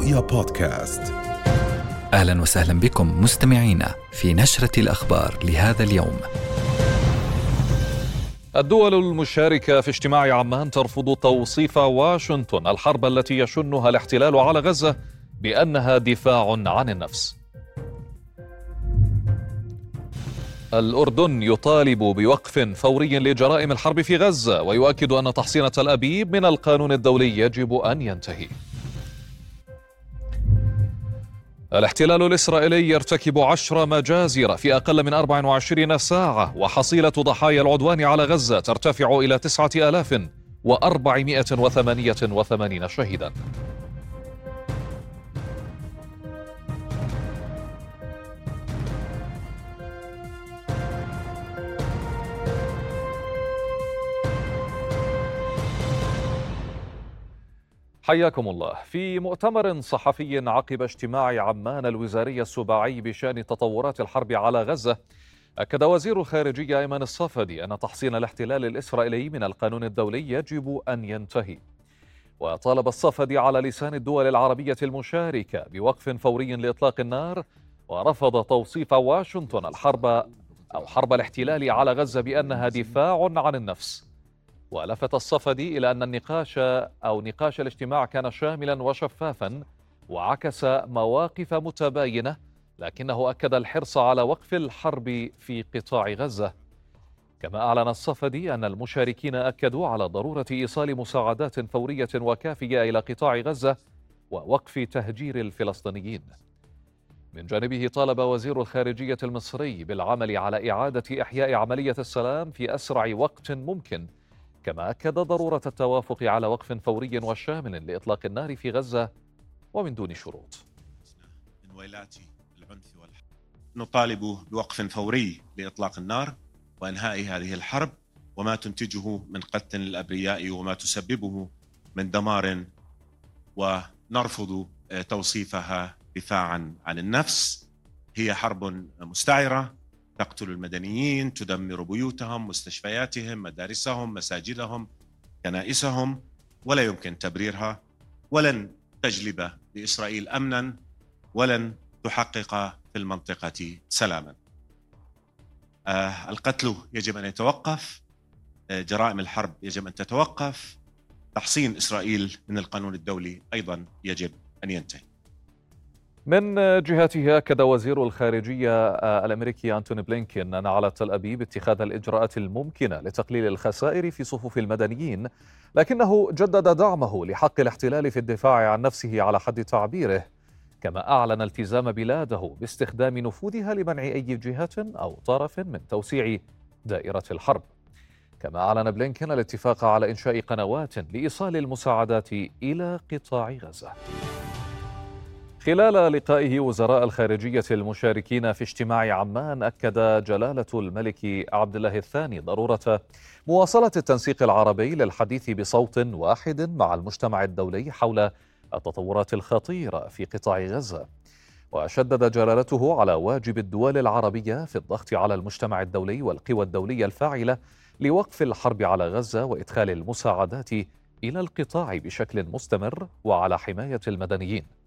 رؤيا بودكاست أهلا وسهلا بكم مستمعينا في نشرة الأخبار لهذا اليوم. الدول المشاركة في اجتماع عمان ترفض توصيف واشنطن الحرب التي يشنها الاحتلال على غزة بأنها دفاع عن النفس. الأردن يطالب بوقف فوري لجرائم الحرب في غزة ويؤكد أن تحصين تل أبيب من القانون الدولي يجب أن ينتهي الاحتلال الإسرائيلي يرتكب عشر مجازر في أقل من 24 ساعة وحصيلة ضحايا العدوان على غزة ترتفع إلى 9488 شهيداً. حياكم الله. في مؤتمر صحفي عقب اجتماع عمان الوزاري السباعي بشأن تطورات الحرب على غزة أكد وزير الخارجية ايمن الصفدي أن تحصين الاحتلال الإسرائيلي من القانون الدولي يجب أن ينتهي. وطالب الصفدي على لسان الدول العربية المشاركة بوقف فوري لإطلاق النار ورفض توصيف واشنطن الحرب أو حرب الاحتلال على غزة بأنها دفاع عن النفس. ولفت الصفدي إلى أن النقاش أو نقاش الاجتماع كان شاملا وشفافا وعكس مواقف متباينة لكنه أكد الحرص على وقف الحرب في قطاع غزة. كما أعلن الصفدي أن المشاركين أكدوا على ضرورة إيصال مساعدات فورية وكافية إلى قطاع غزة ووقف تهجير الفلسطينيين. من جانبه طالب وزير الخارجية المصري بالعمل على إعادة إحياء عملية السلام في أسرع وقت ممكن كما أكد ضرورة التوافق على وقف فوري وشامل لإطلاق النار في غزة ومن دون شروط. نطالب بوقف فوري لإطلاق النار وإنهاء هذه الحرب وما تنتجه من قتل الأبرياء وما تسببه من دمار ونرفض توصيفها دفاعا عن النفس. هي حرب مستعرة تقتل المدنيين تدمر بيوتهم مستشفياتهم مدارسهم مساجدهم كنائسهم ولا يمكن تبريرها ولن تجلب لإسرائيل امنا ولن تحقق في المنطقة سلاما. آه القتل يجب أن يتوقف آه جرائم الحرب يجب أن تتوقف تحصين إسرائيل من القانون الدولي أيضا يجب أن ينتهي. من جهته أكد وزير الخارجية الأمريكي أنتوني بلينكين أن على تل أبيب اتخاذ الإجراءات الممكنة لتقليل الخسائر في صفوف المدنيين لكنه جدد دعمه لحق الاحتلال في الدفاع عن نفسه على حد تعبيره كما أعلن التزام بلاده باستخدام نفوذها لمنع أي جهة أو طرف من توسيع دائرة الحرب. كما أعلن بلينكين الاتفاق على إنشاء قنوات لإيصال المساعدات إلى قطاع غزة. خلال لقائه وزراء الخارجية المشاركين في اجتماع عمان أكد جلالة الملك عبد الله الثاني ضرورة مواصلة التنسيق العربي للحديث بصوت واحد مع المجتمع الدولي حول التطورات الخطيرة في قطاع غزة. وشدد جلالته على واجب الدول العربية في الضغط على المجتمع الدولي والقوى الدولية الفاعلة لوقف الحرب على غزة وإدخال المساعدات إلى القطاع بشكل مستمر وعلى حماية المدنيين.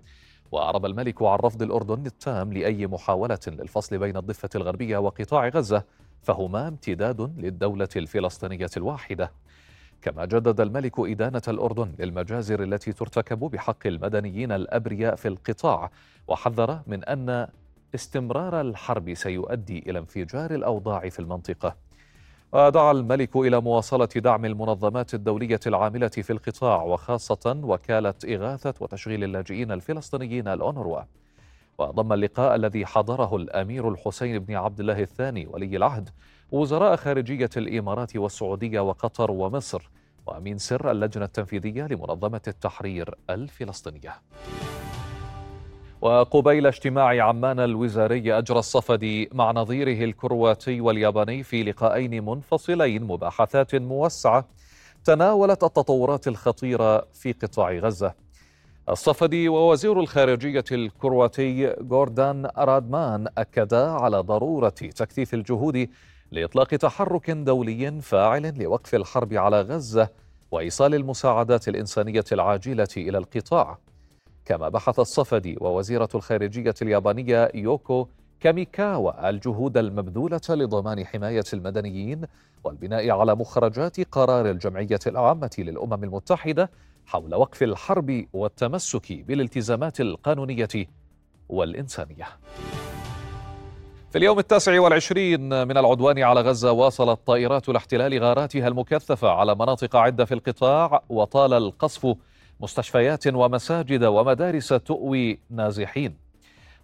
وأعرب الملك عن رفض الأردن التام لأي محاولة للفصل بين الضفة الغربية وقطاع غزة فهما امتداد للدولة الفلسطينية الواحدة. كما جدد الملك إدانة الأردن للمجازر التي ترتكب بحق المدنيين الأبرياء في القطاع وحذر من أن استمرار الحرب سيؤدي إلى انفجار الأوضاع في المنطقة. ودعا الملك إلى مواصلة دعم المنظمات الدولية العاملة في القطاع وخاصة وكالة إغاثة وتشغيل اللاجئين الفلسطينيين الأونروا. وضم اللقاء الذي حضره الأمير الحسين بن عبد الله الثاني ولي العهد وزراء خارجية الإمارات والسعودية وقطر ومصر وأمين سر اللجنة التنفيذية لمنظمة التحرير الفلسطينية. وقبيل اجتماع عمان الوزاري أجرى الصفدي مع نظيره الكرواتي والياباني في لقاءين منفصلين مباحثات موسعة تناولت التطورات الخطيرة في قطاع غزة. الصفدي ووزير الخارجية الكرواتي جوردان رادمان أكدا على ضرورة تكثيف الجهود لإطلاق تحرك دولي فاعل لوقف الحرب على غزة وإيصال المساعدات الإنسانية العاجلة إلى القطاع. كما بحث الصفدي ووزيرة الخارجية اليابانية يوكو كاميكاوا الجهود المبذولة لضمان حماية المدنيين والبناء على مخرجات قرار الجمعية العامة للأمم المتحدة حول وقف الحرب والتمسك بالالتزامات القانونية والإنسانية. في اليوم التاسع والعشرين من العدوان على غزة واصلت طائرات الاحتلال غاراتها المكثفة على مناطق عدة في القطاع وطال القصف مستشفيات ومساجد ومدارس تؤوي نازحين.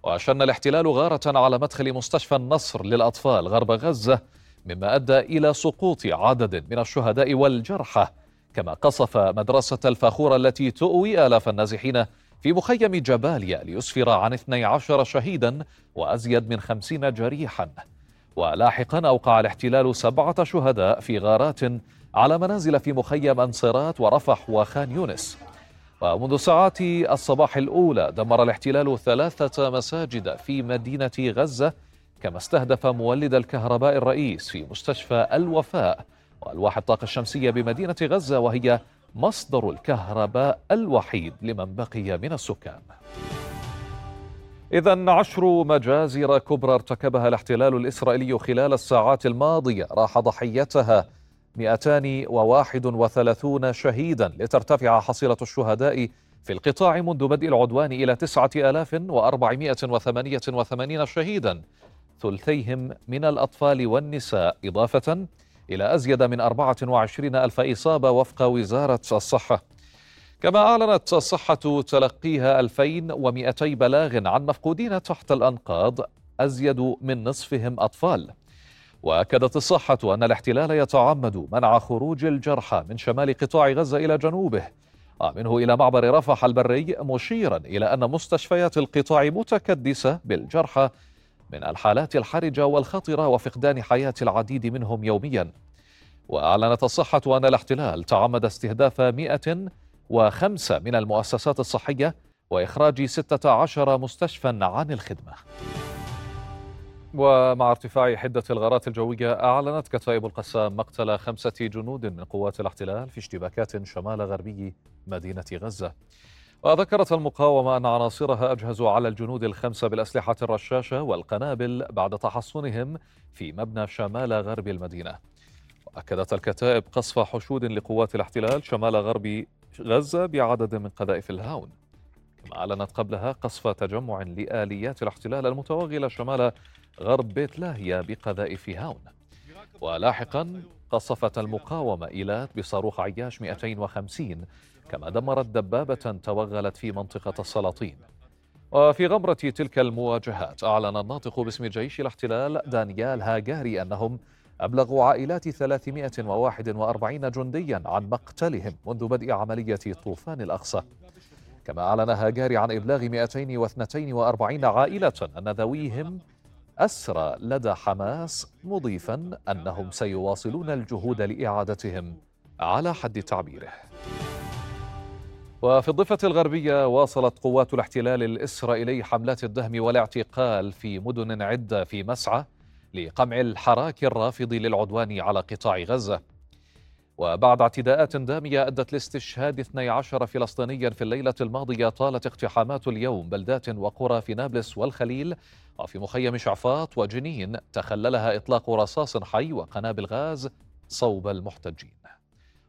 وشن الاحتلال غارة على مدخل مستشفى النصر للأطفال غرب غزة مما أدى إلى سقوط عدد من الشهداء والجرحى. كما قصف مدرسة الفاخورة التي تؤوي آلاف النازحين في مخيم جباليا ليسفر عن 12 شهيدا وأزيد من 50 جريحا. ولاحقا أوقع الاحتلال سبعة شهداء في غارات على منازل في مخيم أنصرات ورفح وخان يونس. ومنذ ساعات الصباح الأولى دمر الاحتلال ثلاثة مساجد في مدينة غزة كما استهدف مولد الكهرباء الرئيس في مستشفى الوفاء. وألواح الطاقة الشمسية بمدينة غزة وهي مصدر الكهرباء الوحيد لمن بقي من السكان. إذا عشر مجازر كبرى ارتكبها الاحتلال الإسرائيلي خلال الساعات الماضية. راح ضحيتها 231 شهيدا لترتفع حصيلة الشهداء في القطاع منذ بدء العدوان إلى 9488 شهيدا. ثلثيهم من الأطفال والنساء. إضافة إلى أزيد من 24 ألف إصابة وفق وزارة الصحة. كما أعلنت الصحة تلقيها 2200 بلاغ عن مفقودين تحت الأنقاض أزيد من نصفهم أطفال. وأكدت الصحة أن الاحتلال يتعمد منع خروج الجرحى من شمال قطاع غزة إلى جنوبه. ومنه إلى معبر رفح البري مشيرا إلى أن مستشفيات القطاع متكدسة بالجرحى من الحالات الحرجة والخطرة وفقدان حياة العديد منهم يوميا. وأعلنت الصحة أن الاحتلال تعمد استهداف 105 من المؤسسات الصحية وإخراج 16 مستشفى عن الخدمة. ومع ارتفاع حدة الغارات الجوية أعلنت كتائب القسام مقتل خمسة جنود من قوات الاحتلال في اشتباكات شمال غربي مدينة غزة. وذكرت المقاومة أن عناصرها أجهزوا على الجنود الخمسة بالأسلحة الرشاشة والقنابل بعد تحصنهم في مبنى شمال غرب المدينة. وأكدت الكتائب قصف حشود لقوات الاحتلال شمال غرب غزة بعدد من قذائف الهاون. كما أعلنت قبلها قصف تجمع لآليات الاحتلال المتوغلة شمال غرب بيت لاهيا بقذائف هاون. ولاحقا قصفت المقاومة إيلات بصاروخ عياش 250 كما دمرت دبابة توغلت في منطقة السلاطين. وفي غمرة تلك المواجهات أعلن الناطق باسم جيش الاحتلال دانيال هاجاري أنهم أبلغوا عائلات 341 جنديا عن مقتلهم منذ بدء عملية طوفان الأقصى. كما أعلن هاجاري عن إبلاغ 242 عائلة أن ذويهم أسرى لدى حماس مضيفا أنهم سيواصلون الجهود لإعادتهم على حد تعبيره. وفي الضفة الغربية واصلت قوات الاحتلال الإسرائيلي حملات الدهم والاعتقال في مدن عدة في مسعى لقمع الحراك الرافض للعدوان على قطاع غزة. وبعد اعتداءات دامية أدت لاستشهاد 12 فلسطينيا في الليلة الماضية طالت اقتحامات اليوم بلدات وقرى في نابلس والخليل وفي مخيم شعفاط وجنين. تخللها إطلاق رصاص حي وقنابل غاز صوب المحتجين.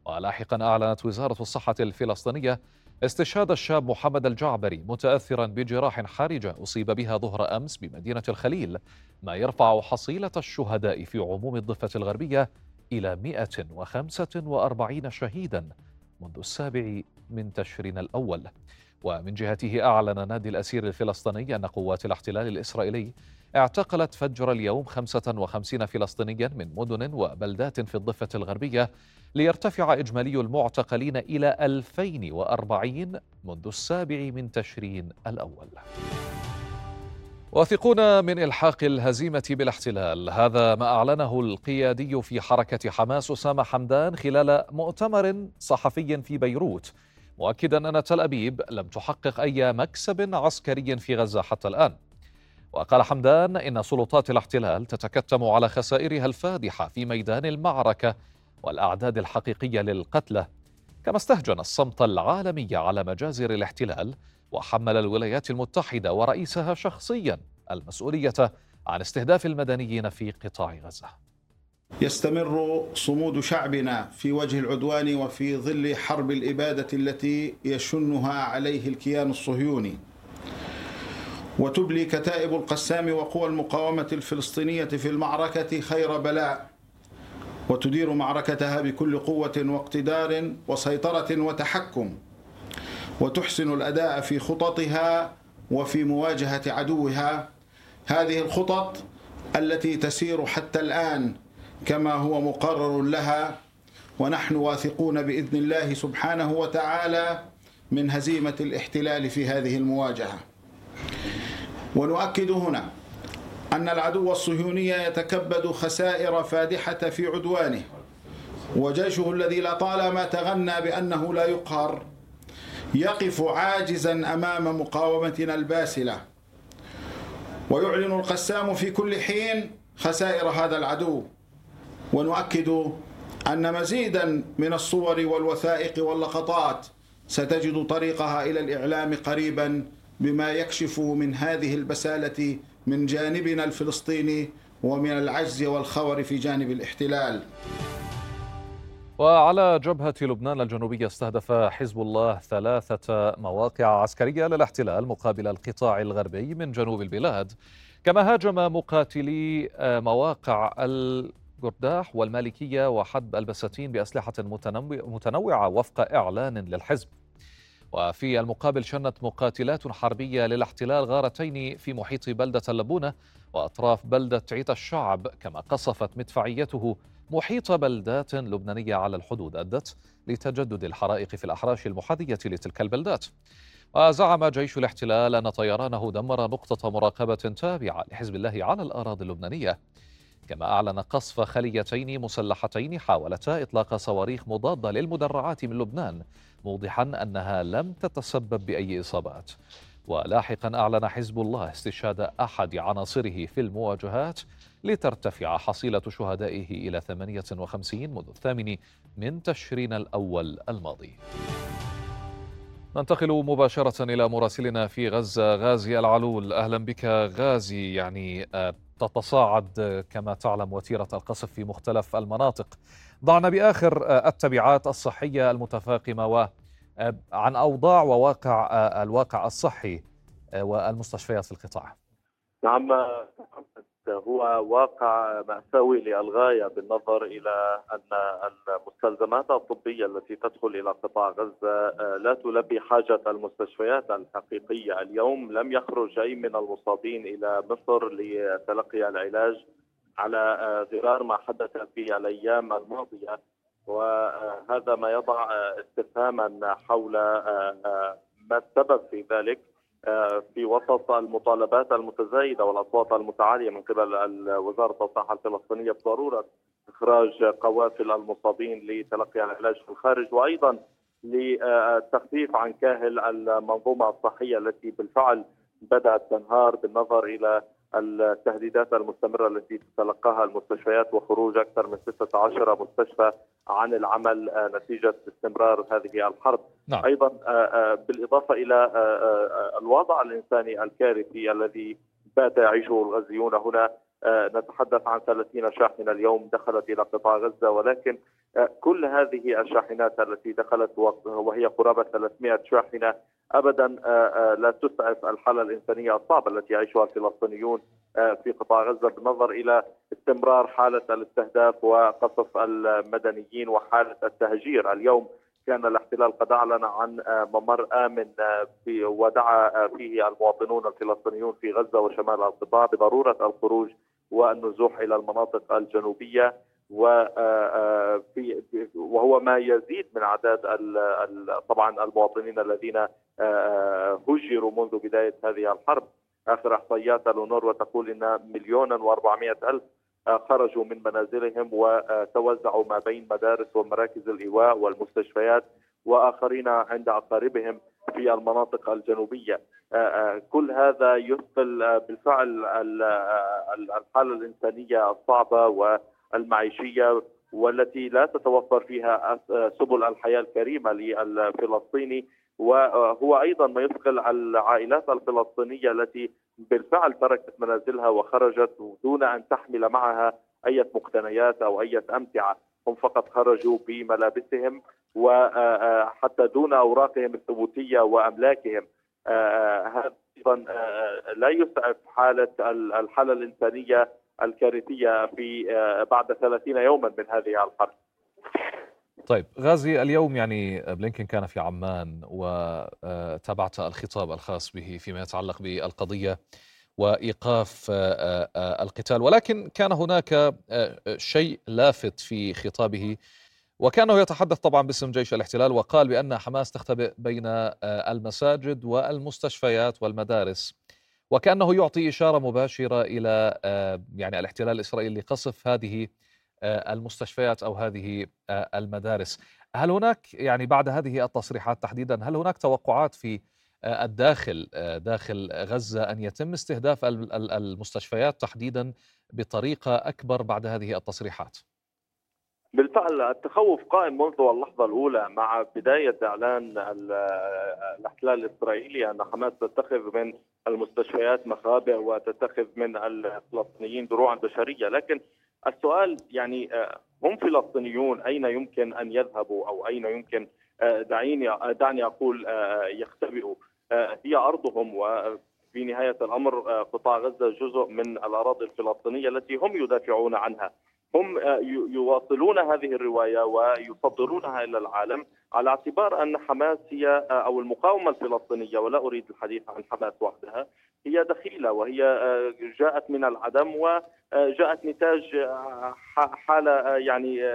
ولاحقا أعلنت وزارة الصحة الفلسطينية استشهاد الشاب محمد الجعبري متأثرا بجراح حرجة أصيب بها ظهر أمس بمدينة الخليل ما يرفع حصيلة الشهداء في عموم الضفة الغربية إلى 145 شهيدا منذ السابع من تشرين الأول. ومن جهته أعلن نادي الأسير الفلسطيني أن قوات الاحتلال الإسرائيلي اعتقلت فجر اليوم 55 فلسطينيا من مدن وبلدات في الضفة الغربية ليرتفع إجمالي المعتقلين إلى 2040 منذ السابع من تشرين الأول. واثقون من إلحاق الهزيمة بالاحتلال هذا ما أعلنه القيادي في حركة حماس أسامة حمدان خلال مؤتمر صحفي في بيروت مؤكدا أن تل أبيب لم تحقق أي مكسب عسكري في غزة حتى الآن. وقال حمدان إن سلطات الاحتلال تتكتم على خسائرها الفادحة في ميدان المعركة والأعداد الحقيقية للقتلى. كما استهجن الصمت العالمي على مجازر الاحتلال وحمل الولايات المتحدة ورئيسها شخصيا المسؤولية عن استهداف المدنيين في قطاع غزة. يستمر صمود شعبنا في وجه العدوان وفي ظل حرب الإبادة التي يشنها عليه الكيان الصهيوني. وتبلي كتائب القسام وقوى المقاومة الفلسطينية في المعركة خير بلاء. وتدير معركتها بكل قوة واقتدار وسيطرة وتحكم. وتحسن الأداء في خططها وفي مواجهة عدوها هذه الخطط التي تسير حتى الآن كما هو مقرر لها ونحن واثقون بإذن الله سبحانه وتعالى من هزيمة الاحتلال في هذه المواجهة. ونؤكد هنا أن العدو الصهيوني يتكبد خسائر فادحة في عدوانه وجيشه الذي لطالما تغنى بأنه لا يقهر يقف عاجزا أمام مقاومتنا الباسلة. ويعلن القسام في كل حين خسائر هذا العدو. ونؤكد أن مزيدا من الصور والوثائق واللقطات ستجد طريقها إلى الإعلام قريبا بما يكشف من هذه البسالة من جانبنا الفلسطيني ومن العجز والخور في جانب الاحتلال. وعلى جبهة لبنان الجنوبية استهدف حزب الله ثلاثة مواقع عسكرية للاحتلال مقابل القطاع الغربي من جنوب البلاد. كما هاجم مقاتلي مواقع قرداح والمالكية وحدب البساتين بأسلحة متنوعة وفق إعلان للحزب. وفي المقابل شنت مقاتلات حربية للاحتلال غارتين في محيط بلدة اللبونة وأطراف بلدة عيت الشعب كما قصفت مدفعيته محيط بلدات لبنانية على الحدود أدت لتجدد الحرائق في الأحراش المحاذية لتلك البلدات. وزعم جيش الاحتلال أن طيرانه دمر نقطة مراقبة تابعة لحزب الله على الأراضي اللبنانية. كما أعلن قصف خليتين مسلحتين حاولتا إطلاق صواريخ مضادة للمدرعات من لبنان موضحا أنها لم تتسبب بأي إصابات. ولاحقا أعلن حزب الله استشهاد أحد عناصره في المواجهات لترتفع حصيلة شهدائه إلى 58 منذ الثامن من تشرين الأول الماضي. ننتقل مباشرة إلى مراسلنا في غزة غازي العلول. أهلا بك غازي يعني آه، تتصاعد كما تعلم وتيرة القصف في مختلف المناطق. ضعنا بآخر آه، التبعات الصحية المتفاقمة وعن آه، أوضاع وواقع الواقع الصحي والمستشفيات في القطاع. نعم هو واقع مأساوي للغاية بالنظر إلى أن المستلزمات الطبية التي تدخل إلى قطاع غزة آه، لا تلبي حاجة المستشفيات الحقيقية. اليوم لم يخرج أي من المصابين إلى مصر لتلقي العلاج على آه، غرار ما حدث في الأيام الماضية. وهذا ما يضع آه، استفهاما حول ما السبب في ذلك. في وسط المطالبات المتزايدة والأصوات المتعالية من قبل وزاره الصحه الفلسطينية بضرورة إخراج قوافل المصابين لتلقي العلاج في الخارج وأيضا للتخفيف عن كاهل المنظومة الصحية التي بالفعل بدأت تنهار بالنظر إلى التهديدات المستمرة التي تتلقاها المستشفيات وخروج أكثر من 16 مستشفى عن العمل آه، نتيجة استمرار هذه الحرب نعم. أيضا آه، آه، بالإضافة إلى الوضع الإنساني الكارثي الذي بات يعيشه الغزيون هنا نتحدث عن 30 شاحنة اليوم دخلت إلى قطاع غزة ولكن كل هذه الشاحنات التي دخلت وهي قرابة 300 شاحنة ابدا آه، آه، لا تسعف الحالة الإنسانية الصعبة التي يعيشها الفلسطينيون آه، في قطاع غزة بالنظر إلى استمرار حالة الاستهداف وقصف المدنيين وحالة التهجير. اليوم كان الاحتلال قد أعلن عن ممر آمن في ودعا فيه المواطنون الفلسطينيون في غزة وشمال القطاع بضرورة الخروج والنزوح إلى المناطق الجنوبية وفي وهو ما يزيد من اعداد طبعا المواطنين الذين هجروا منذ بداية هذه الحرب. آخر إحصائيات الونور تقول إن مليون و400 ألف خرجوا من منازلهم وتوزعوا ما بين مدارس ومراكز الإيواء والمستشفيات وآخرين عند أقاربهم. في المناطق الجنوبية. كل هذا يثقل بالفعل الحالة الإنسانية الصعبة والمعيشية والتي لا تتوفر فيها سبل الحياة الكريمة للفلسطيني. وهو أيضا ما يثقل العائلات الفلسطينية التي بالفعل تركت منازلها وخرجت دون أن تحمل معها أي مقتنيات أو أي أمتعة. هم فقط خرجوا بملابسهم وحتى دون أوراقهم الثبوتية وأملاكهم هذا أيضا لا يسعف حالة الحالة الإنسانية الكارثية في بعد 30 يوما من هذه الحرب. طيب غازي اليوم يعني بلينكن كان في عمان وتابعت الخطاب الخاص به فيما يتعلق بالقضية وإيقاف القتال. ولكن كان هناك شيء لافت في خطابه وكأنه يتحدث طبعا باسم جيش الاحتلال وقال بأن حماس تختبئ بين المساجد والمستشفيات والمدارس وكأنه يعطي إشارة مباشرة إلى يعني الاحتلال الإسرائيلي لقصف هذه المستشفيات أو هذه المدارس. هل هناك يعني بعد هذه التصريحات تحديدا هل هناك توقعات في الداخل داخل غزة أن يتم استهداف المستشفيات تحديدا بطريقة أكبر بعد هذه التصريحات. بالفعل التخوف قائم منذ اللحظة الأولى مع بداية إعلان الأحتلال الإسرائيلي أن حماس تتخذ من المستشفيات مخابئ وتتخذ من الفلسطينيين دروعا بشرية. لكن السؤال يعني آه، هم فلسطينيون؟ أين يمكن أن يذهبوا؟ أو أين يمكن آه، دعيني دعني أقول آه، يختبئوا؟ هي أرضهم وفي نهاية الأمر قطاع غزة جزء من الأراضي الفلسطينية التي هم يدافعون عنها. هم يواصلون هذه الرواية ويصدرونها إلى العالم على اعتبار أن حماس هي أو المقاومة الفلسطينية ولا أريد الحديث عن حماس وحدها هي دخيلة وهي جاءت من العدم وجاءت نتاج حالة يعني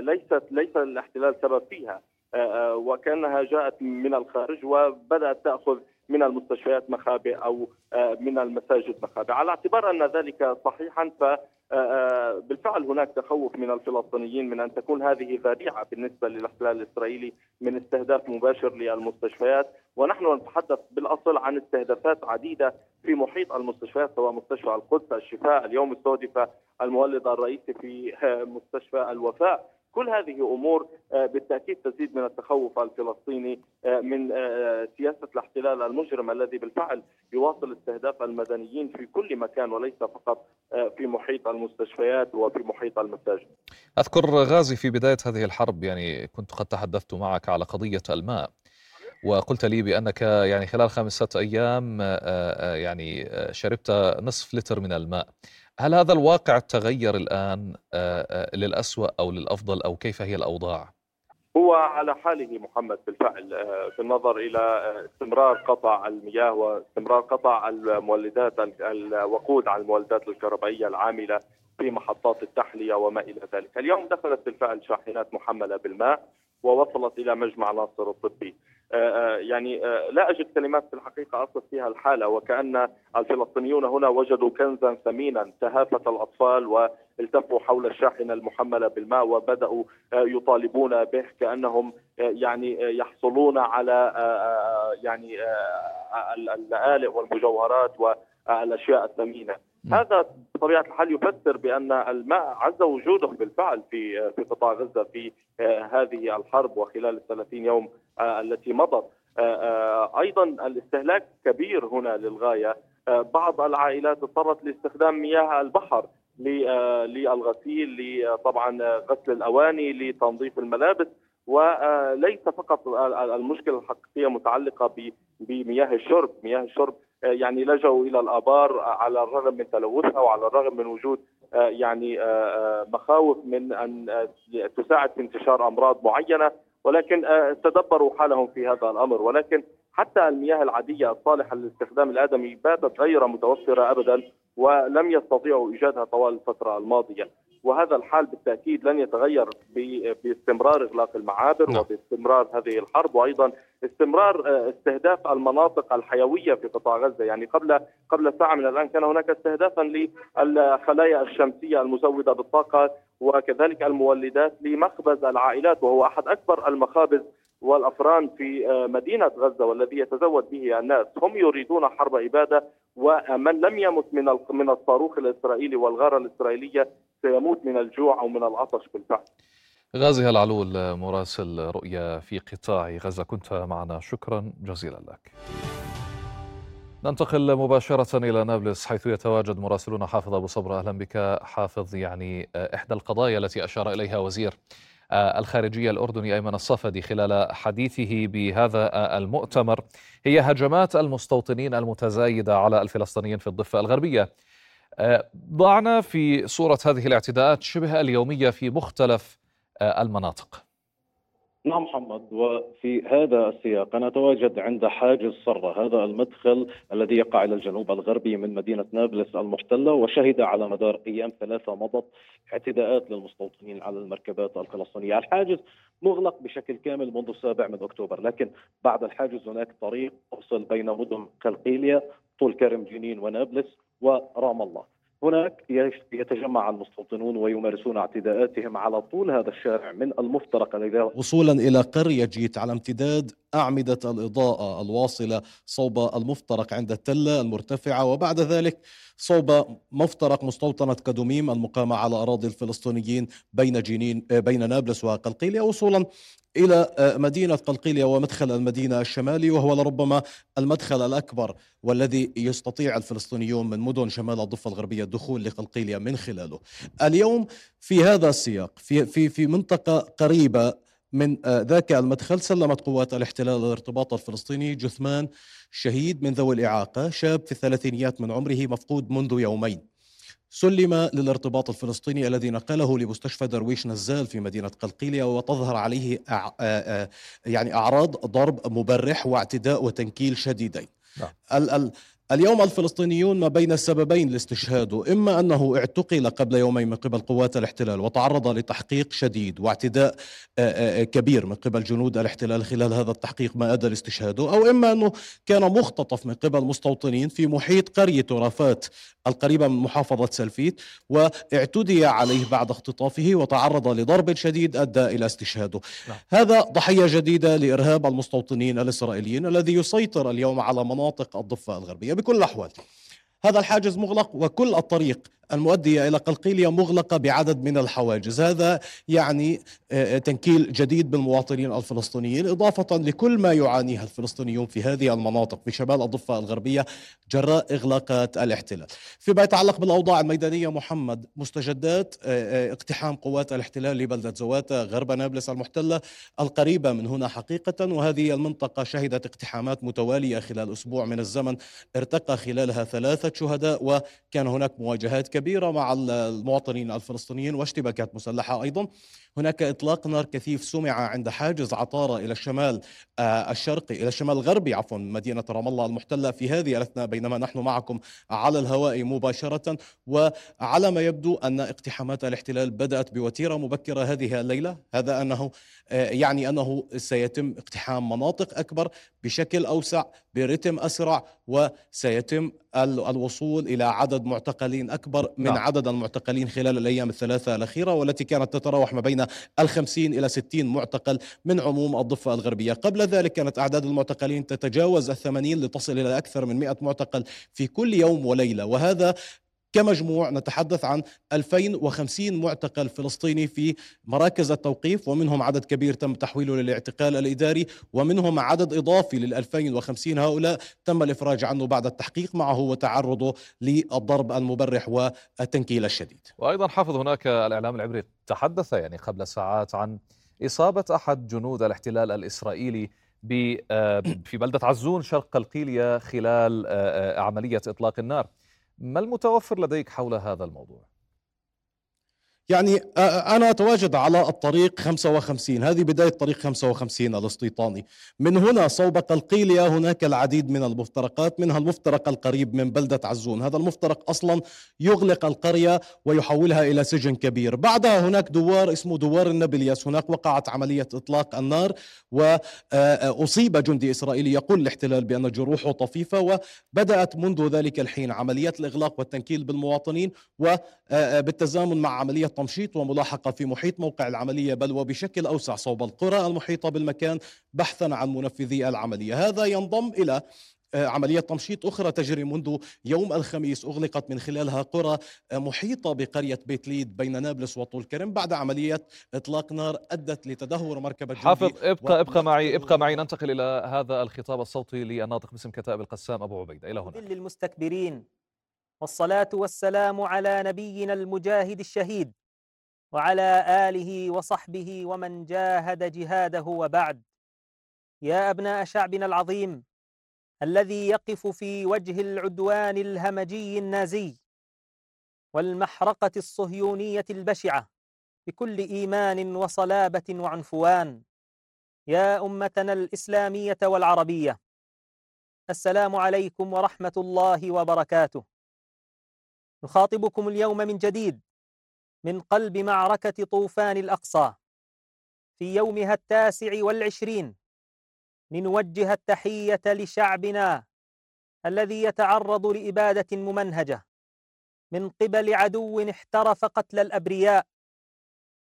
ليست ليس الاحتلال سبب فيها. وكأنها جاءت من الخارج وبدأت تأخذ من المستشفيات مخابئ أو من المساجد مخابئ. على اعتبار أن ذلك صحيحا ف آه، آه، بالفعل هناك تخوف من الفلسطينيين من أن تكون هذه ذريعة بالنسبة للاحتلال الإسرائيلي من استهداف مباشر للمستشفيات. ونحن نتحدث بالأصل عن استهدافات عديدة في محيط المستشفيات سواء مستشفى القدس الشفاء اليوم استهدف المولد الرئيسي في آه، مستشفى الوفاء. كل هذه أمور آه، بالتأكيد تزيد من التخوف الفلسطيني آه، من آه، سياسة الاحتلال المجرم الذي بالفعل يواصل استهداف المدنيين في كل مكان وليس فقط في محيط المستشفيات وفي محيط المساجد. أذكر غازي في بداية هذه الحرب يعني كنت قد تحدثت معك على قضية الماء وقلت لي بأنك يعني خلال خمسة أيام يعني شربت نصف لتر من الماء. هل هذا الواقع تغير الآن آه، آه، للأسوأ أو للأفضل أو كيف هي الأوضاع؟ هو على حاله محمد بالفعل آه، بالنظر إلى استمرار قطع المياه واستمرار قطع المولدات الوقود على المولدات الكهربائية العاملة في محطات التحلية وما إلى ذلك. اليوم دخلت بالفعل شاحنات محملة بالماء ووصلت إلى مجمع ناصر الطبي. آه، آه، يعني آه، لا أجد كلمات في الحقيقة اصف فيها الحالة وكأن الفلسطينيون هنا وجدوا كنزا ثمينا تهافت الأطفال والتفوا حول الشاحنة المحملة بالماء وبدأوا يطالبون به كأنهم يعني يحصلون على يعني اللآلئ والمجوهرات والأشياء الثمينة. هذا بطبيعه الحال يفسر بأن الماء عز وجوده بالفعل في في قطاع غزة في هذه الحرب وخلال ال 30 يوم آه، التي مضت. آه، أيضا الاستهلاك كبير هنا للغاية. بعض العائلات اضطرت لاستخدام مياه البحر للغسيل طبعا غسل الأواني لتنظيف الملابس. وليس فقط المشكلة الحقيقية متعلقة بمياه الشرب، مياه الشرب يعني لجأوا إلى الآبار على الرغم من تلوثها وعلى الرغم من وجود يعني مخاوف من أن تساعد في انتشار أمراض معينة. ولكن تدبروا حالهم في هذا الأمر. ولكن حتى المياه العادية الصالحة للاستخدام الآدمي باتت غير متوفرة ابدا ولم يستطيعوا إيجادها طوال الفترة الماضية. وهذا الحال بالتأكيد لن يتغير باستمرار إغلاق المعابر نعم. وباستمرار هذه الحرب وأيضا استمرار آه، استهداف المناطق الحيوية في قطاع غزة يعني قبل قبل ساعة من الآن كان هناك استهدافا للخلايا الشمسية المزودة بالطاقة وكذلك المولدات لمخبز العائلات وهو أحد أكبر المخابز والأفران في آه، مدينة غزة والذي يتزود به الناس، هم يريدون حرب إبادة ومن لم يمت من من الصاروخ الإسرائيلي والغارة الإسرائيلية سيموت من الجوع أو من العطش بالفعل. غازي العلول مراسل رؤيا في قطاع غزة. كنت معنا. شكرا جزيلا لك. ننتقل مباشرة إلى نابلس حيث يتواجد مراسلنا حافظ أبو صبر. أهلا بك. حافظ يعني إحدى القضايا التي أشار إليها وزير آه، الخارجية الأردني أيمن الصفدي خلال حديثه بهذا آه، المؤتمر. هي هجمات المستوطنين المتزايدة على الفلسطينيين في الضفة الغربية. ضعنا في صورة هذه الاعتداءات شبه اليومية في مختلف المناطق. نعم محمد وفي هذا السياق أنا أتواجد عند حاجز صرة هذا المدخل الذي يقع إلى الجنوب الغربي من مدينة نابلس المحتلة وشهد على مدار أيام ثلاثة مضت اعتداءات للمستوطنين على المركبات الفلسطينية. الحاجز مغلق بشكل كامل منذ السابع من أكتوبر لكن بعد الحاجز هناك طريق تفصل بين مدن قلقيلية طول كرم جنين ونابلس. ورام الله. هناك يتجمع المستوطنون ويمارسون اعتداءاتهم على طول. هذا الشارع من المفترق وصولا إلى قرية جيت على امتداد أعمدة الإضاءة الواصلة صوب المفترق عند التلة المرتفعة وبعد ذلك صوب مفترق مستوطنة كدوميم المقامة على أراضي الفلسطينيين بين جنين بين نابلس وقلقيلية. وصولا إلى آه، مدينة قلقيلية ومدخل المدينة الشمالي وهو لربما المدخل الأكبر والذي يستطيع الفلسطينيون من مدن شمال الضفة الغربية الدخول لقلقيليه من خلاله. اليوم في هذا السياق في في في منطقة قريبة من آه، ذاك المدخل سلمت قوات الاحتلال الارتباط الفلسطيني جثمان شهيد من ذوي الإعاقة شاب في الثلاثينيات من عمره مفقود منذ يومين. سلم للارتباط الفلسطيني الذي نقله لمستشفى درويش نزال في مدينة قلقيلية وتظهر عليه أع... يعني أعراض ضرب مبرح واعتداء وتنكيل شديدين نعم. ال... ال... اليوم الفلسطينيون ما بين السببين لاستشهاده إما أنه اعتقل قبل يومين من قبل قوات الاحتلال وتعرض لتحقيق شديد واعتداء كبير من قبل جنود الاحتلال خلال هذا التحقيق ما أدى لاستشهاده أو إما أنه كان مختطف من قبل مستوطنين في محيط قرية رافات القريبة من محافظة سلفيت واعتدي عليه بعد اختطافه وتعرض لضرب شديد أدى إلى استشهاده نعم. هذا ضحية جديدة لإرهاب المستوطنين الإسرائيليين الذي يسيطر اليوم على مناطق الضفة الغربية بكل الأحوال هذا الحاجز مغلق وكل الطريق المؤدية إلى قلقيلية مغلقة بعدد من الحواجز. هذا يعني آه، تنكيل جديد بالمواطنين الفلسطينيين إضافة لكل ما يعانيه الفلسطينيون في هذه المناطق في شمال الضفة الغربية جراء إغلاقات الاحتلال. فيما يتعلق بالأوضاع الميدانية محمد مستجدات آه، آه، اقتحام قوات الاحتلال لبلدة زواتا غرب نابلس المحتلة القريبة من هنا حقيقة وهذه المنطقة شهدت اقتحامات متوالية خلال أسبوع من الزمن ارتقى خلالها ثلاثة شهداء وكان هناك مواجهات كبيرة كبيرة مع المواطنين الفلسطينيين واشتباكات مسلحة أيضا. هناك إطلاق نار كثيف سمع عند حاجز عطارة إلى الشمال آه، الشرقي إلى الشمال الغربي عفوا مدينة رام الله المحتلة في هذه الأثناء بينما نحن معكم على الهواء مباشرة. وعلى ما يبدو أن اقتحامات الاحتلال بدأت بوتيرة مبكرة هذه الليلة. هذا أنه آه، يعني أنه سيتم اقتحام مناطق أكبر بشكل أوسع برتم أسرع وسيتم الوصول إلى عدد معتقلين أكبر من نعم. عدد المعتقلين خلال الأيام الثلاثة الأخيرة والتي كانت تتراوح ما بين الخمسين إلى ستين معتقل من عموم الضفة الغربية قبل ذلك كانت أعداد المعتقلين تتجاوز الثمانين لتصل إلى أكثر من مئة معتقل في كل يوم وليلة وهذا كمجموع نتحدث عن 2050 معتقل فلسطيني في مراكز التوقيف ومنهم عدد كبير تم تحويله للاعتقال الإداري ومنهم عدد إضافي لل 2050 هؤلاء تم الإفراج عنه بعد التحقيق معه وتعرضه للضرب المبرح والتنكيل الشديد. وأيضا حافظ هناك الإعلام العبري تحدث يعني قبل ساعات عن إصابة أحد جنود الاحتلال الإسرائيلي آه، في بلدة عزون شرق قلقيلية خلال آه، آه، عملية إطلاق النار. ما المتوفر لديك حول هذا الموضوع؟ يعني أنا أتواجد على الطريق 55 هذه بداية طريق 55 الاستيطاني من هنا صوب قلقيلية هناك العديد من المفترقات منها المفترق القريب من بلدة عزون. هذا المفترق أصلا يغلق القرية ويحولها إلى سجن كبير. بعدها هناك دوار اسمه دوار النابلياس هناك وقعت عملية إطلاق النار وأصيب جندي إسرائيلي يقول الاحتلال بأن جروحه طفيفة وبدأت منذ ذلك الحين عمليات الإغلاق والتنكيل بالمواطنين وبالتزامن مع عملية تمشيط وملاحقة في محيط موقع العملية بل وبشكل أوسع صوب القرى المحيطة بالمكان بحثا عن منفذي العملية. هذا ينضم إلى عملية تمشيط أخرى تجري منذ يوم الخميس أغلقت من خلالها قرى محيطة بقرية بيت ليد بين نابلس وطول كرم بعد عملية إطلاق نار أدت لتدهور مركبة حافظ ابقى ابقى معي ابقى معي. ننتقل إلى هذا الخطاب الصوتي للناطق باسم كتائب القسام أبو عبيدة. إلى هنا. للمستكبرين. والصلاة والسلام على نبينا المجاهد الشهيد. وعلى آله وصحبه ومن جاهد جهاده وبعد. يا أبناء شعبنا العظيم الذي يقف في وجه العدوان الهمجي النازي والمحرقة الصهيونية البشعة بكل إيمان وصلابة وعنفوان. يا أمتنا الإسلامية والعربية السلام عليكم ورحمة الله وبركاته. نخاطبكم اليوم من جديد من قلب معركة طوفان الأقصى في يومها التاسع والعشرين. لنوجه التحية لشعبنا الذي يتعرض لإبادة ممنهجة. من قبل عدو احترف قتل الأبرياء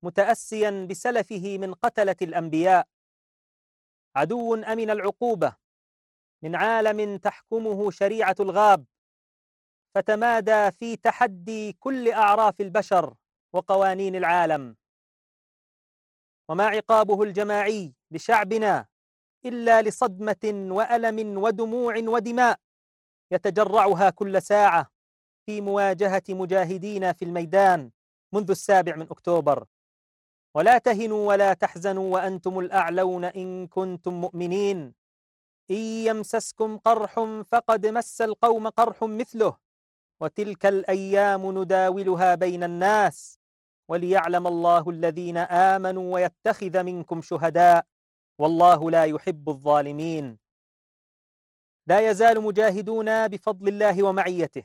متأسيا بسلفه من قتلة الأنبياء. عدو أمن العقوبة من عالم تحكمه شريعة الغاب. فتمادى في تحدي كل أعراف البشر. وقوانين العالم. وما عقابه الجماعي لشعبنا إلا لصدمة وألم ودموع ودماء يتجرعها كل ساعة في مواجهة مجاهدين في الميدان منذ السابع من أكتوبر. ولا تهنوا ولا تحزنوا وأنتم الأعلون إن كنتم مؤمنين. إن يمسسكم قرح فقد مس القوم قرح مثله. وتلك الأيام نداولها بين الناس. وليعلم الله الذين آمنوا ويتخذ منكم شهداء والله لا يحب الظالمين. لا يزال مجاهدون بفضل الله ومعيته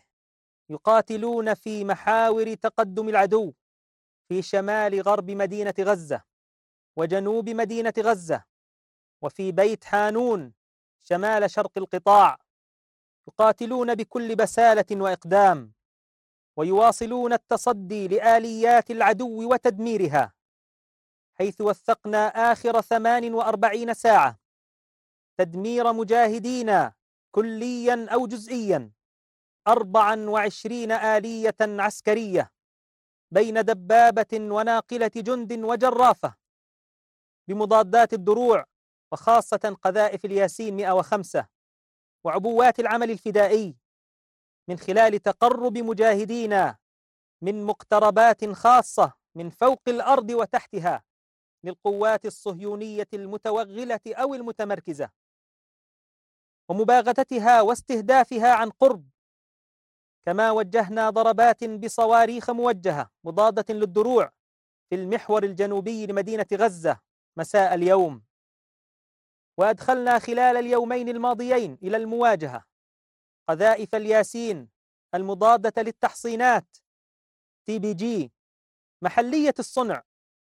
يقاتلون في محاور تقدم العدو في شمال غرب مدينة غزة وجنوب مدينة غزة وفي بيت حانون شمال شرق القطاع يقاتلون بكل بسالة وإقدام. ويواصلون التصدي لآليات العدو وتدميرها حيث وثقنا آخر 48 ساعة تدمير مجاهدين كليا أو جزئيا 24 آلية عسكرية بين دبابة وناقلة جند وجرافة بمضادات الدروع وخاصة قذائف الياسين 105 وعبوات العمل الفدائي. من خلال تقرب مجاهدينا من مقتربات خاصة من فوق الأرض وتحتها للقوات الصهيونية المتوغلة أو المتمركزة ومباغتتها واستهدافها عن قرب كما وجهنا ضربات بصواريخ موجهة مضادة للدروع في المحور الجنوبي لمدينة غزة مساء اليوم. وأدخلنا خلال اليومين الماضيين إلى المواجهة قذائف الياسين المضادة للتحصينات. TBG محلية الصنع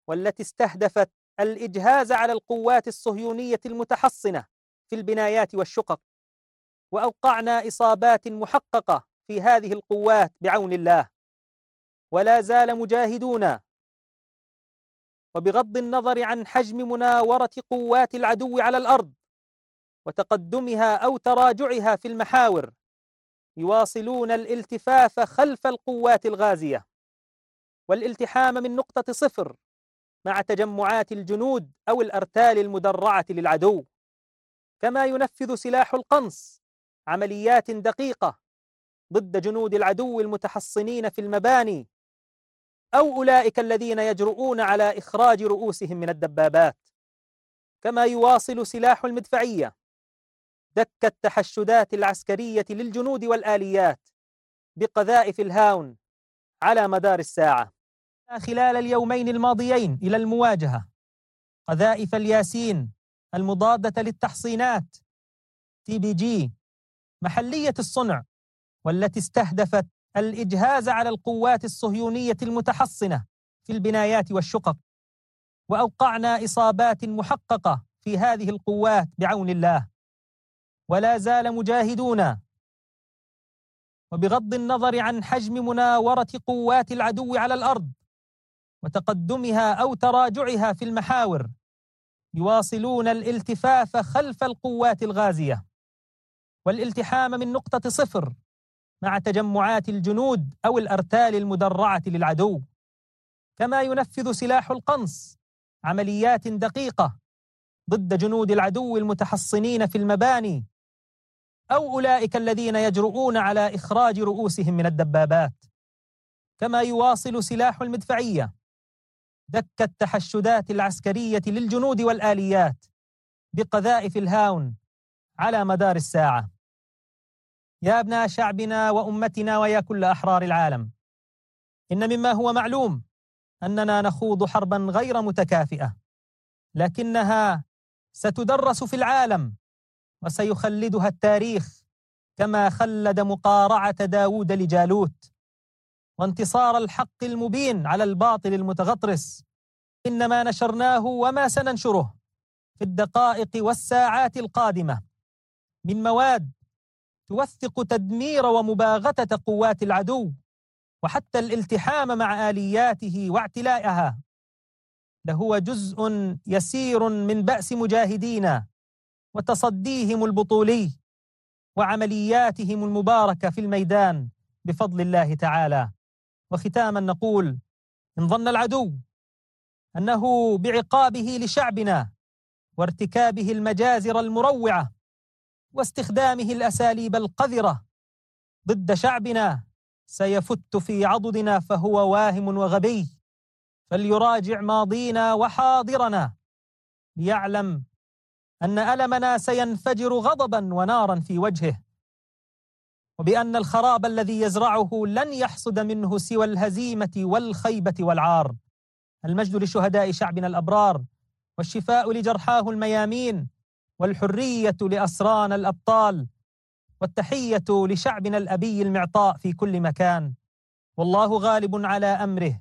والتي استهدفت الإجهاز على القوات الصهيونية المتحصنة في البنايات والشقق. وأوقعنا إصابات محققة في هذه القوات بعون الله. ولا زال مجاهدون وبغض النظر عن حجم مناورة قوات العدو على الأرض وتقدمها أو تراجعها في المحاور يواصلون الالتفاف خلف القوات الغازية والالتحام من نقطة صفر مع تجمعات الجنود أو الأرتال المدرعة للعدو. كما ينفذ سلاح القنص عمليات دقيقة ضد جنود العدو المتحصنين في المباني أو أولئك الذين يجرؤون على إخراج رؤوسهم من الدبابات. كما يواصل سلاح المدفعية دك التحشدات العسكرية للجنود والآليات بقذائف الهاون على مدار الساعة. خلال اليومين الماضيين إلى المواجهة قذائف الياسين المضادة للتحصينات TBG محلية الصنع والتي استهدفت الإجهاز على القوات الصهيونية المتحصنة في البنايات والشقق. وأوقعنا إصابات محققة في هذه القوات بعون الله. ولا زال مجاهدون. وبغض النظر عن حجم مناورة قوات العدو على الأرض وتقدمها أو تراجعها في المحاور يواصلون الالتفاف خلف القوات الغازية. والالتحام من نقطة صفر مع تجمعات الجنود أو الأرتال المدرعة للعدو. كما ينفذ سلاح القنص عمليات دقيقة ضد جنود العدو المتحصنين في المباني. أو أولئك الذين يجرؤون على إخراج رؤوسهم من الدبابات. كما يواصل سلاح المدفعية. دك التحشدات العسكرية للجنود والآليات بقذائف الهاون على مدار الساعة. يا ابناء شعبنا وأمتنا ويا كل أحرار العالم. إن مما هو معلوم أننا نخوض حربا غير متكافئة لكنها ستدرس في العالم وسيخلدها التاريخ كما خلد مقارعة داود لجالوت. وانتصار الحق المبين على الباطل المتغطرس. إنما نشرناه وما سننشره في الدقائق والساعات القادمة. من مواد توثق تدمير ومباغتة قوات العدو وحتى الالتحام مع آلياته واعتلائها. لهو جزء يسير من بأس مجاهدينا. وتصديهم البطولي وعملياتهم المباركة في الميدان بفضل الله تعالى. وختاما نقول إن ظن العدو أنه بعقابه لشعبنا وارتكابه المجازر المروعة واستخدامه الأساليب القذرة ضد شعبنا سيفت في عضدنا فهو واهم وغبي. فليراجع ماضينا وحاضرنا ليعلم أن ألمنا سينفجر غضبا ونارا في وجهه وبأن الخراب الذي يزرعه لن يحصد منه سوى الهزيمة والخيبة والعار. المجد لشهداء شعبنا الأبرار والشفاء لجرحاه الميامين والحرية لأسران الأبطال والتحية لشعبنا الأبي المعطاء في كل مكان. والله غالب على أمره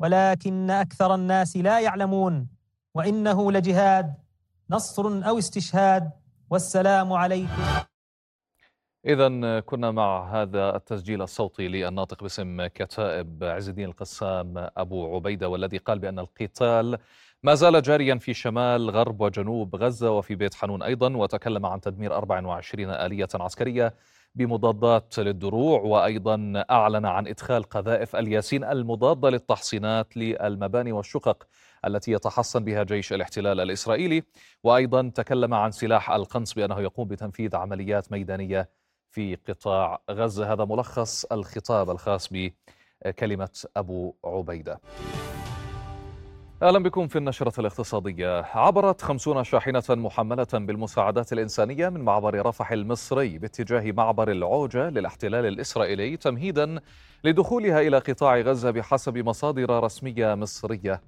ولكن أكثر الناس لا يعلمون وإنه لجهاد نصر أو استشهاد والسلام عليكم. إذا كنا مع هذا التسجيل الصوتي للناطق باسم كتائب عز الدين القسام أبو عبيدة والذي قال بأن القتال ما زال جاريا في شمال غرب وجنوب غزة وفي بيت حنون أيضا وتكلم عن تدمير 24 آلية عسكرية بمضادات للدروع وأيضا أعلن عن إدخال قذائف الياسين المضادة للتحصينات للمباني والشقق. التي يتحصن بها جيش الاحتلال الإسرائيلي. وأيضا تكلم عن سلاح القنص بأنه يقوم بتنفيذ عمليات ميدانية في قطاع غزة. هذا ملخص الخطاب الخاص بكلمة أبو عبيدة. أهلا بكم في النشرة الاقتصادية. عبرت خمسون شاحنة محملة بالمساعدات الإنسانية من معبر رفح المصري باتجاه معبر العوجة للاحتلال الإسرائيلي تمهيدا لدخولها إلى قطاع غزة بحسب مصادر رسمية مصرية.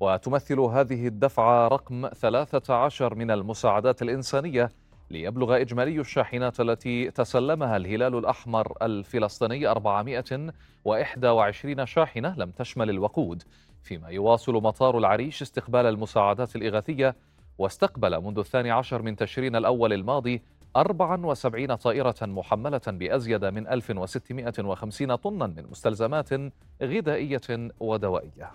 وتمثل هذه الدفعة رقم 13 من المساعدات الإنسانية ليبلغ إجمالي الشاحنات التي تسلمها الهلال الأحمر الفلسطيني 421 شاحنة لم تشمل الوقود فيما يواصل مطار العريش استقبال المساعدات الإغاثية واستقبل منذ الثاني عشر من تشرين الأول الماضي 74 طائرة محملة بأزيد من 1650 طنا من مستلزمات غذائية ودوائية.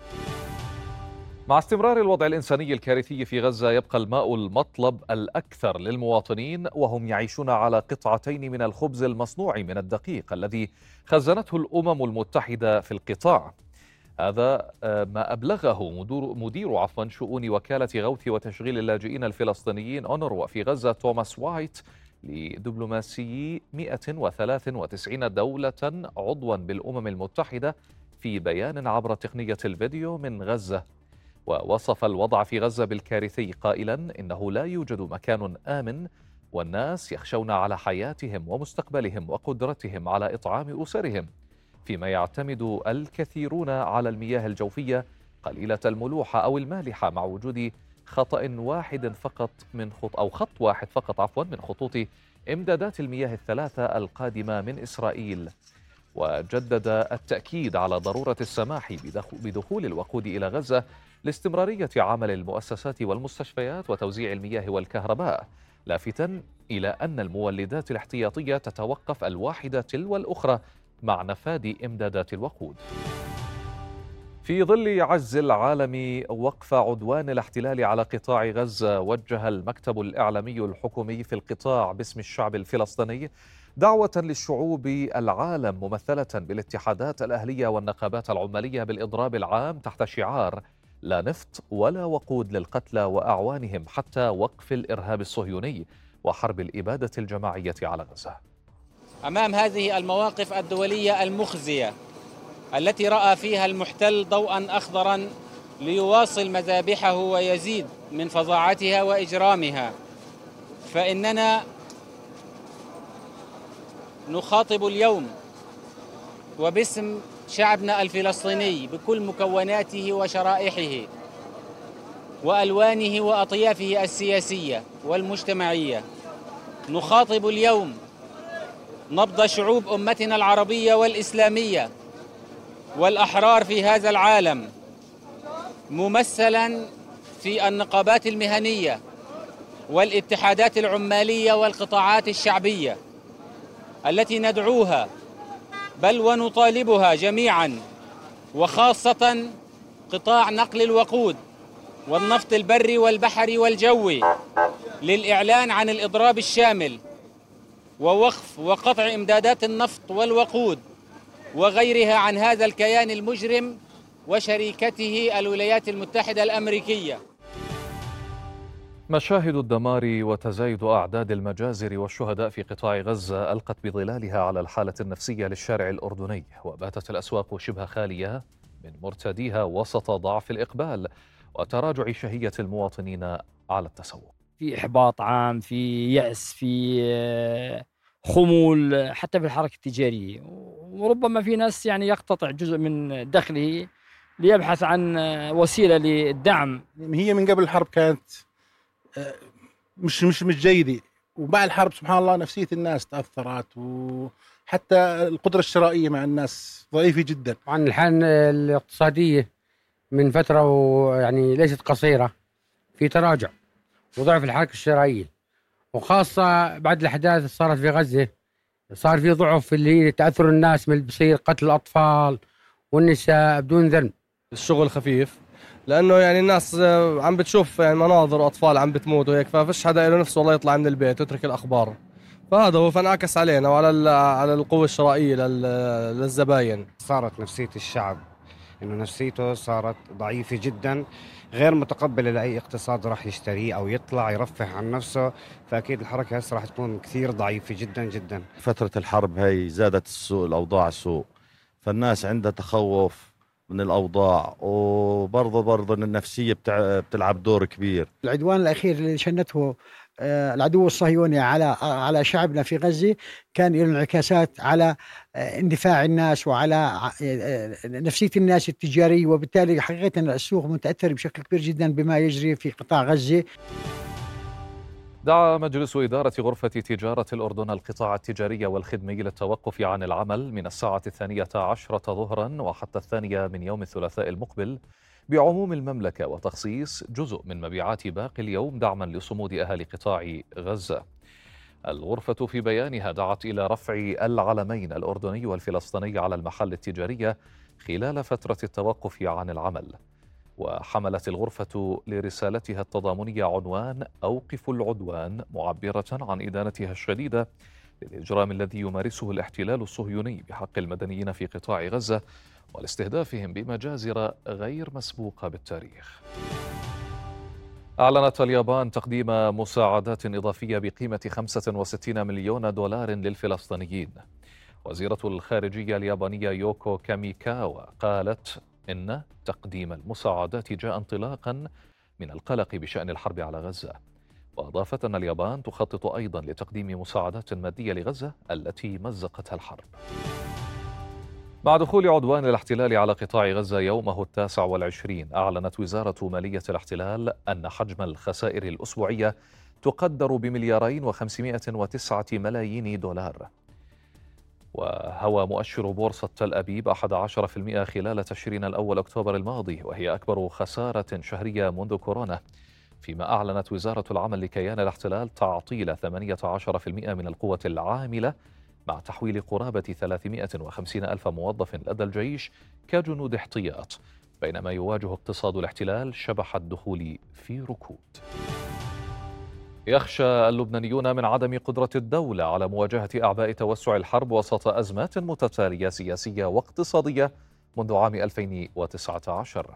مع استمرار الوضع الإنساني الكارثي في غزة يبقى الماء المطلب الأكثر للمواطنين وهم يعيشون على قطعتين من الخبز المصنوع من الدقيق الذي خزنته الأمم المتحدة في القطاع. هذا آه، ما أبلغه مدير, مدير عفوا شؤون وكالة غوث وتشغيل اللاجئين الفلسطينيين أونروا في غزة توماس وايت لدبلوماسيي 193 دولة عضوا بالأمم المتحدة في بيان عبر تقنية الفيديو من غزة. ووصف الوضع في غزة بالكارثي قائلا إنه لا يوجد مكان آمن والناس يخشون على حياتهم ومستقبلهم وقدرتهم على إطعام أسرهم. فيما يعتمد الكثيرون على المياه الجوفية قليلة الملوحة أو المالحة مع وجود خطأ واحد فقط من خط أو خط واحد فقط عفوا من خطوط إمدادات المياه الثلاثة القادمة من إسرائيل. وجدد التأكيد على ضرورة السماح بدخول الوقود إلى غزة لاستمرارية عمل المؤسسات والمستشفيات وتوزيع المياه والكهرباء لافتا إلى أن المولدات الاحتياطية تتوقف الواحدة تلو الأخرى مع نفاذ إمدادات الوقود. في ظل عجز العالم وقف عدوان الاحتلال على قطاع غزة وجه المكتب الإعلامي الحكومي في القطاع باسم الشعب الفلسطيني دعوة للشعوب العالم ممثلة بالاتحادات الأهلية والنقابات العمالية بالإضراب العام تحت شعار لا نفط ولا وقود للقتلى وأعوانهم حتى وقف الإرهاب الصهيوني وحرب الإبادة الجماعية على غزة. أمام هذه المواقف الدولية المخزية التي رأى فيها المحتل ضوءا أخضرا ليواصل مذابحه ويزيد من فظاعتها وإجرامها فإننا نخاطب اليوم وباسم شعبنا الفلسطيني بكل مكوناته وشرائحه وألوانه وأطيافه السياسية والمجتمعية. نخاطب اليوم نبض شعوب أمتنا العربية والإسلامية والأحرار في هذا العالم ممثلا في النقابات المهنية والاتحادات العمالية والقطاعات الشعبية. التي ندعوها بل ونطالبها جميعا وخاصة قطاع نقل الوقود والنفط البري والبحري والجوي للإعلان عن الإضراب الشامل ووقف وقطع إمدادات النفط والوقود وغيرها عن هذا الكيان المجرم وشريكته الولايات المتحدة الأمريكية. مشاهد الدمار وتزايد أعداد المجازر والشهداء في قطاع غزة ألقت بظلالها على الحالة النفسية للشارع الأردني وباتت الأسواق شبه خالية من مرتديها وسط ضعف الإقبال وتراجع شهية المواطنين على التسوق. في إحباط عام، في يأس، في آه، خمول حتى في الحركة التجارية وربما في ناس يعني يقتطع جزء من دخله ليبحث عن آه، وسيلة للدعم هي من قبل الحرب كانت مش مش مش جيدة. ومع الحرب سبحان الله نفسية الناس تأثرت وحتى القدرة الشرائية مع الناس ضعيفة جدا. عن الحاله الاقتصادية من فترة ويعني ليست قصيرة في تراجع وضعف الحركة الشرائية. وخاصة بعد الأحداث اللي صارت في غزة صار في ضعف اللي هي تأثر الناس من بصير قتل الأطفال والنساء بدون ذنب. الشغل خفيف. لأنه يعني الناس عم بتشوف يعني مناظر وأطفال عم بتموت وهيك ففيش حدا له نفسه والله يطلع من البيت ويترك الأخبار. فهذا هو فانعكس علينا وعلى على القوة الشرائية للزباين. صارت نفسية الشعب إنه نفسيته صارت ضعيفة جدا غير متقبلة لأي اقتصاد راح يشتريه أو يطلع يرفه عن نفسه فأكيد الحركة هسه راح تكون كثير ضعيفة جدا جدا. فترة الحرب هي زادت السوق الأوضاع سوء. فالناس عندها تخوف من الأوضاع وبرضه برضه النفسية بتلعب دور كبير. العدوان الأخير اللي شنته آه، العدو الصهيوني على على شعبنا في غزة كان له انعكاسات على آه، اندفاع الناس وعلى آه، نفسية الناس التجارية وبالتالي حقيقة السوق متأثر بشكل كبير جدا بما يجري في قطاع غزة. دعا مجلس إدارة غرفة تجارة الأردن القطاع التجاري والخدمي للتوقف عن العمل من الساعة الثانية عشرة ظهرا وحتى الثانية من يوم الثلاثاء المقبل بعموم المملكة وتخصيص جزء من مبيعات باقي اليوم دعما لصمود أهالي قطاع غزة. الغرفة في بيانها دعت إلى رفع العلمين الأردني والفلسطيني على المحل التجارية خلال فترة التوقف عن العمل. وحملت الغرفة لرسالتها التضامنية عنوان أوقفوا العدوان معبرة عن إدانتها الشديدة للإجرام الذي يمارسه الاحتلال الصهيوني بحق المدنيين في قطاع غزة ولاستهدافهم بمجازر غير مسبوقة بالتاريخ. أعلنت اليابان تقديم مساعدات إضافية بقيمة 65 مليون دولار للفلسطينيين. وزيرة الخارجية اليابانية يوكو كاميكاوا قالت إن تقديم المساعدات جاء انطلاقا من القلق بشأن الحرب على غزة. وأضافت أن اليابان تخطط أيضا لتقديم مساعدات مادية لغزة التي مزقتها الحرب. مع دخول عدوان الاحتلال على قطاع غزة يومه التاسع والعشرين أعلنت وزارة مالية الاحتلال أن حجم الخسائر الأسبوعية تقدر بمليارين وخمسمائة وتسعة ملايين دولار وهوى مؤشر بورصة تل أبيب 11% خلال تشرين الأول أكتوبر الماضي وهي أكبر خسارة شهرية منذ كورونا. فيما أعلنت وزارة العمل لكيان الاحتلال تعطيل 18% من القوة العاملة مع تحويل قرابة 350 ألف موظف لدى الجيش كجنود احتياط بينما يواجه اقتصاد الاحتلال شبح الدخول في ركود. يخشى اللبنانيون من عدم قدرة الدولة على مواجهة أعباء توسع الحرب وسط أزمات متتالية سياسية واقتصادية منذ عام 2019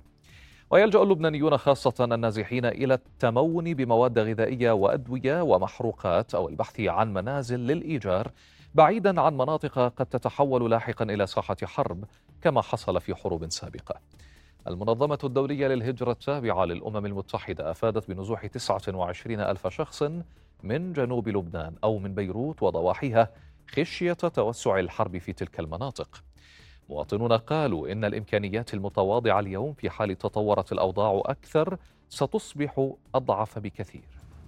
ويلجأ اللبنانيون خاصة النازحين إلى التمون بمواد غذائية وأدوية ومحروقات أو البحث عن منازل للإيجار بعيدا عن مناطق قد تتحول لاحقا إلى ساحة حرب كما حصل في حروب سابقة. المنظمة الدولية للهجرة التابعة للأمم المتحدة أفادت بنزوح 29 ألف شخص من جنوب لبنان أو من بيروت وضواحيها خشية توسع الحرب في تلك المناطق. مواطنون قالوا إن الإمكانيات المتواضعة اليوم في حال تطورت الأوضاع أكثر ستصبح أضعف بكثير.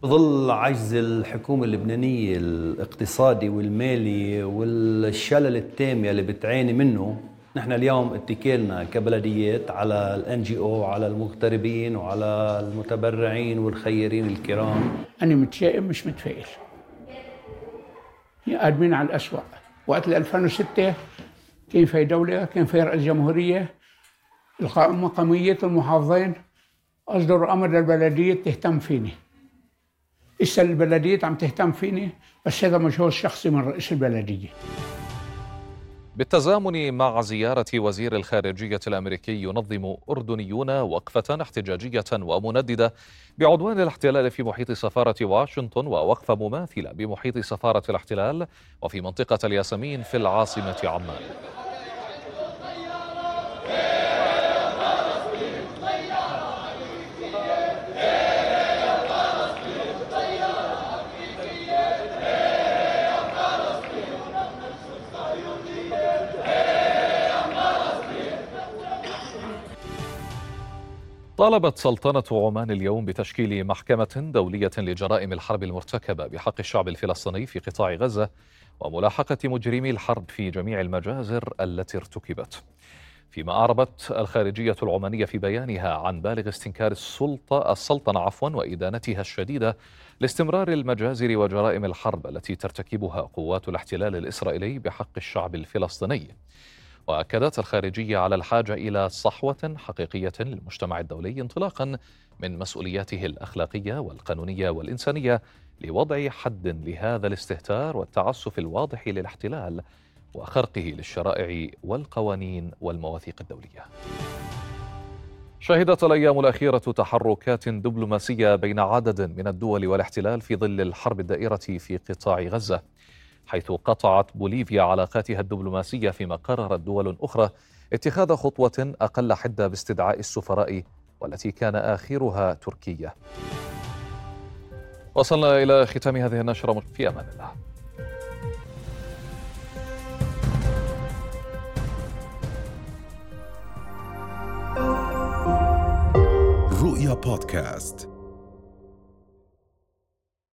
بظل عجز الحكومة اللبنانية الاقتصادي والمالي والشلل التام اللي بتعاني منه نحن اليوم اتكلنا كبلديات على الان جي أو على المغتربين وعلى المتبرعين والخيرين الكرام. أنا متشائم مش متفائل. قادمين على الأسوأ. وقت 2006 كان في دولة كان في رئيس جمهورية مقامية المحافظين. أصدروا أمر للبلدية تهتم فيني. إسا البلدية عم تهتم فيني بس هذا مجهود شخصي من رئيس البلدية. بالتزامن مع زيارة وزير الخارجية الأمريكي ينظم أردنيون وقفة احتجاجية ومنددة بعدوان الاحتلال في محيط سفارة واشنطن ووقفة مماثلة بمحيط سفارة الاحتلال وفي منطقة الياسمين في العاصمة عمان. طالبت سلطنة عمان اليوم بتشكيل محكمة دولية لجرائم الحرب المرتكبة بحق الشعب الفلسطيني في قطاع غزة وملاحقة مجرمي الحرب في جميع المجازر التي ارتكبت. فيما أعربت الخارجية العمانية في بيانها عن بالغ استنكار السلطة السلطنة عفوا وإدانتها الشديدة لاستمرار المجازر وجرائم الحرب التي ترتكبها قوات الاحتلال الإسرائيلي بحق الشعب الفلسطيني. وأكدت الخارجية على الحاجة إلى صحوة حقيقية للمجتمع الدولي انطلاقا من مسؤولياته الأخلاقية والقانونية والإنسانية لوضع حد لهذا الاستهتار والتعسف الواضح للاحتلال وخرقه للشرائع والقوانين والمواثيق الدولية. شهدت الأيام الأخيرة تحركات دبلوماسية بين عدد من الدول والاحتلال في ظل الحرب الدائرة في قطاع غزة. حيث قطعت بوليفيا علاقاتها الدبلوماسية فيما قررت دول أخرى اتخاذ خطوة أقل حدة باستدعاء السفراء والتي كان آخرها تركيا. وصلنا إلى ختام هذه النشرة في أمان الله. رؤيا بودكاست.